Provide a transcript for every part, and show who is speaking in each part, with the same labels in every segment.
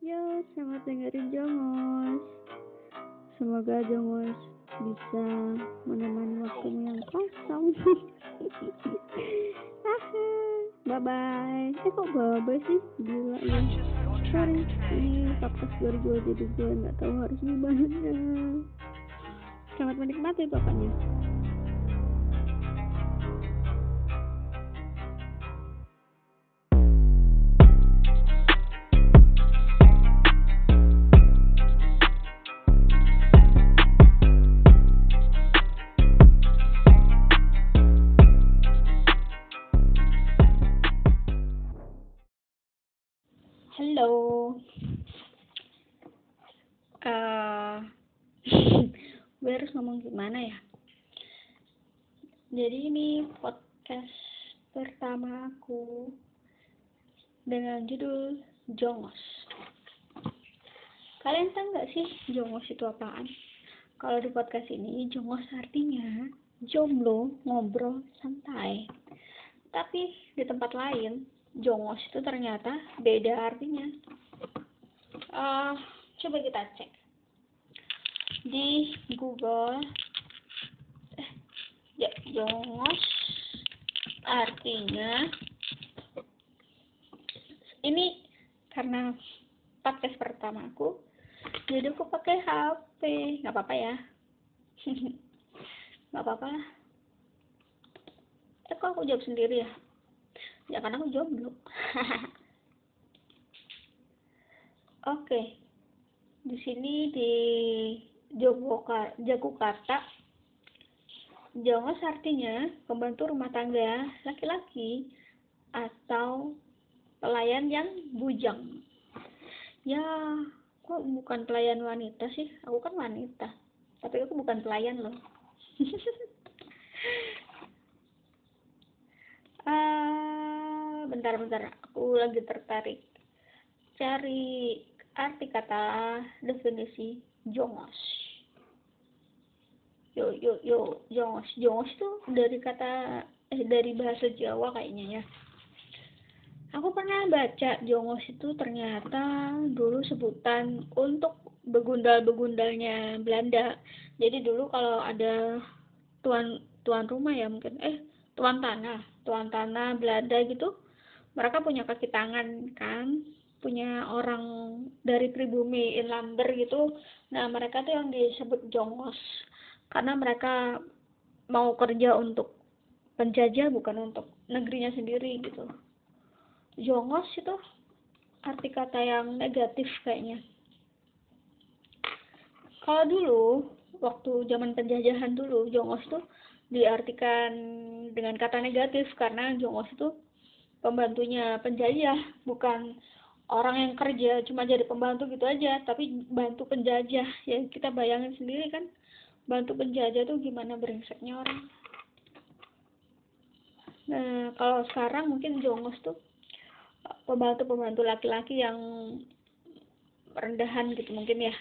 Speaker 1: Yo, selamat dengerin Jongos. Semoga Jongos bisa menemani waktumu yang kosong. Bye-bye. Eh kok bye-bye sih? Gila ya. Sorry, ini podcast baru gue jadi gue nggak tahu harus gimana. Selamat menikmati pokoknya. Jadi ini podcast pertama aku dengan judul Jongos. Kalian tahu nggak sih Jongos itu apaan? Kalau di podcast ini Jongos artinya jomblo, ngobrol, santai. Tapi di tempat lain jongos itu ternyata beda artinya. Uh, coba kita cek di Google. Ya, jongos artinya ini karena podcast pertama aku, jadi aku pakai HP. Nggak apa-apa ya. Nggak apa-apa. Eh, kok aku jawab sendiri ya? ya karena aku jomblo oke di sini di Jakarta Jongos artinya pembantu rumah tangga laki-laki atau pelayan yang bujang. Ya kok bukan pelayan wanita sih. Aku kan wanita tapi aku bukan pelayan loh. Uh, bentar-bentar aku lagi tertarik cari arti kata definisi jongos yo yo yo jongos jongos itu dari kata eh dari bahasa Jawa kayaknya ya. Aku pernah baca jongos itu ternyata dulu sebutan untuk begundal-begundalnya Belanda. Jadi dulu kalau ada tuan tuan rumah ya mungkin eh tuan tanah tuan tanah Belanda gitu mereka punya kaki tangan kan punya orang dari pribumi inlander gitu. Nah mereka tuh yang disebut jongos karena mereka mau kerja untuk penjajah bukan untuk negerinya sendiri gitu. Jongos itu arti kata yang negatif kayaknya. Kalau dulu waktu zaman penjajahan dulu jongos tuh diartikan dengan kata negatif karena jongos itu pembantunya penjajah bukan orang yang kerja cuma jadi pembantu gitu aja tapi bantu penjajah. Ya kita bayangin sendiri kan bantu penjajah tuh gimana brengseknya orang? Nah kalau sekarang mungkin jongos tuh pembantu-pembantu laki-laki yang rendahan gitu mungkin ya.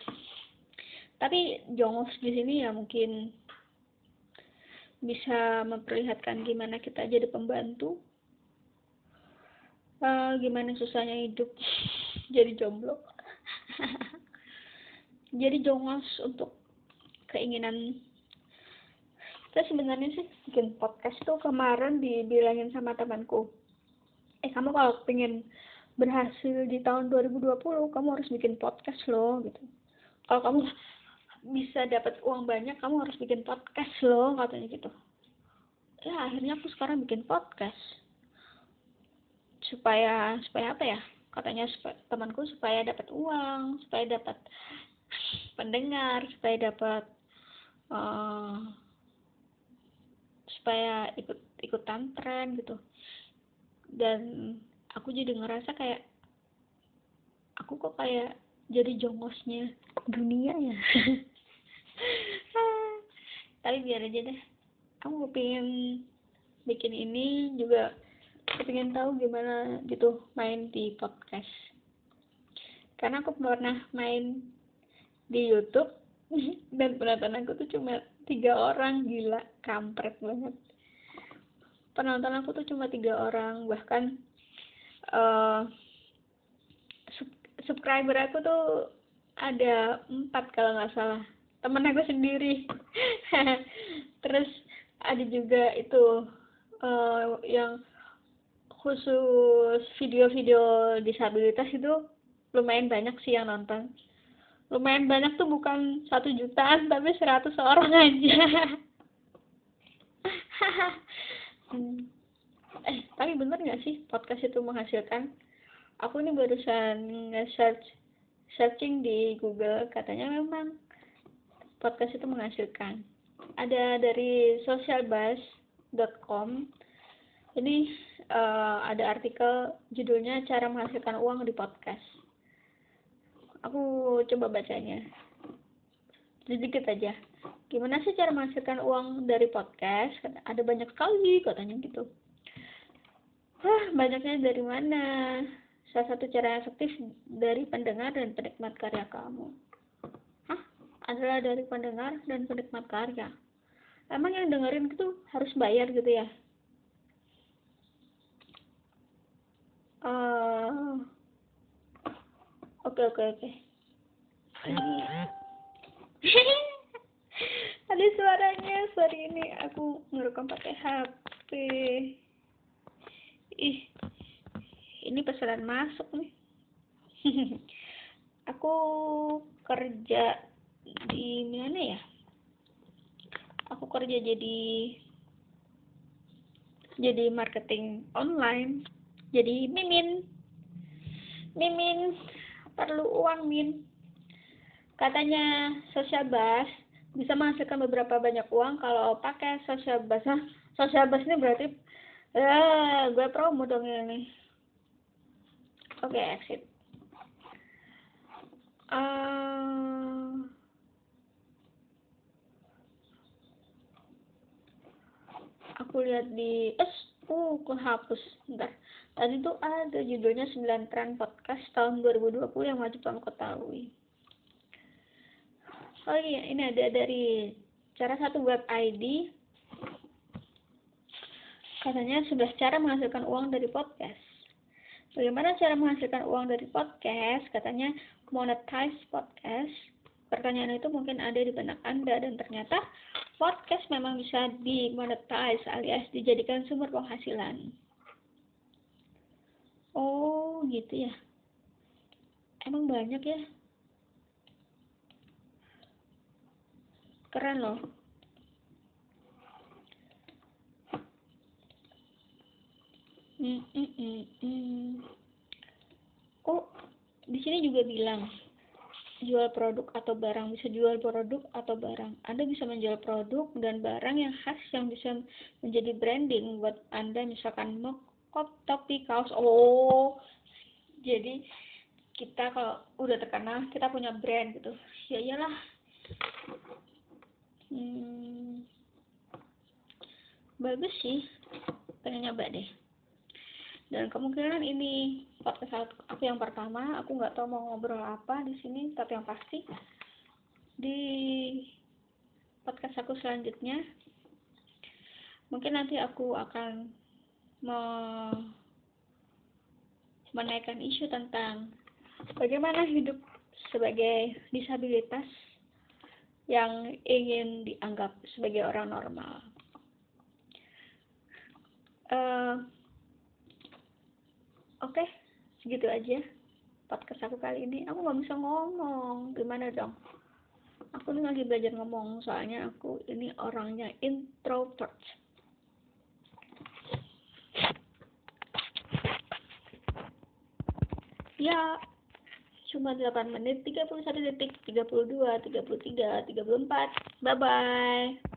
Speaker 1: Tapi jongos di sini ya mungkin bisa memperlihatkan gimana kita jadi pembantu. Uh, gimana susahnya hidup jadi jomblo. Jadi jongos untuk keinginan. Kita sebenarnya sih bikin podcast tuh kemarin dibilangin sama temanku. Eh kamu kalau pengen berhasil di tahun 2020 kamu harus bikin podcast loh gitu. Kalau kamu bisa dapat uang banyak kamu harus bikin podcast loh katanya gitu. Ya akhirnya aku sekarang bikin podcast. Supaya supaya apa ya? Katanya supaya, temanku supaya dapat uang supaya dapat pendengar supaya dapat uh, supaya ikut ikutan tren gitu. Dan aku jadi ngerasa kayak aku kok kayak jadi jongosnya dunia ya. Tapi biar aja deh. Kamu pengen bikin ini juga pengen tahu gimana gitu main di podcast. Karena aku pernah main di YouTube dan penonton aku tuh cuma tiga orang gila kampret banget. Penonton aku tuh cuma tiga orang bahkan uh, subscriber aku tuh ada empat kalau nggak salah. Temen aku sendiri. Terus ada juga itu uh, yang khusus video-video disabilitas itu lumayan banyak sih yang nonton lumayan banyak tuh bukan satu jutaan tapi seratus orang aja. Hmm. eh tapi bener nggak sih podcast itu menghasilkan? Aku ini barusan nge-search searching di Google katanya memang podcast itu menghasilkan. Ada dari socialbuzz.com ini uh, ada artikel judulnya cara menghasilkan uang di podcast aku coba bacanya. Sedikit aja. Gimana sih cara menghasilkan uang dari podcast? Ada banyak sekali katanya gitu. Hah, banyaknya dari mana? Salah satu cara efektif dari pendengar dan penikmat karya kamu. Hah? adalah dari pendengar dan penikmat karya. Emang yang dengerin itu harus bayar gitu ya? Uh, oke oke oke. Ada suaranya suara ini aku ngerekam pakai HP ih ini pesanan masuk nih. Aku kerja di mana ya? Aku kerja jadi jadi marketing online. Jadi mimin. Mimin perlu uang min. Katanya sosial bus bisa menghasilkan beberapa banyak uang kalau pakai sosial bus nah, sosial bus ini berarti eh gue promo dong ini. Oke okay, exit. Uh, aku lihat di es uh kehapus. Bentar. Tadi tuh ada judulnya 9 tren podcast tahun 2020 yang wajib kamu ketahui oh iya ini ada dari cara satu web ID katanya sudah cara menghasilkan uang dari podcast. Bagaimana cara menghasilkan uang dari podcast? Katanya monetize podcast. Pertanyaan itu mungkin ada di benak anda dan ternyata podcast memang bisa dimonetize alias dijadikan sumber penghasilan. Oh gitu ya. Emang banyak ya? Keren loh. Hmm, hmm, hmm, oh di sini juga bilang jual produk atau barang bisa jual produk atau barang. Anda bisa menjual produk dan barang yang khas yang bisa menjadi branding buat Anda. Misalkan mug topi kaos. Oh jadi kita kalau udah terkenal kita punya brand gitu. Ya iyalah. Hmm, bagus sih. Pengen nyoba deh. Dan kemungkinan ini podcast aku yang pertama aku nggak tahu mau ngobrol apa di sini tapi yang pasti di podcast aku selanjutnya mungkin nanti aku akan menaikkan isu tentang bagaimana hidup sebagai disabilitas yang ingin dianggap sebagai orang normal. Uh, Oke, okay, segitu aja podcast aku kali ini. Aku nggak bisa ngomong, gimana dong? Aku ini lagi belajar ngomong, soalnya aku ini orangnya introvert. ya cuma 8 menit 31 detik 32 33 34 bye bye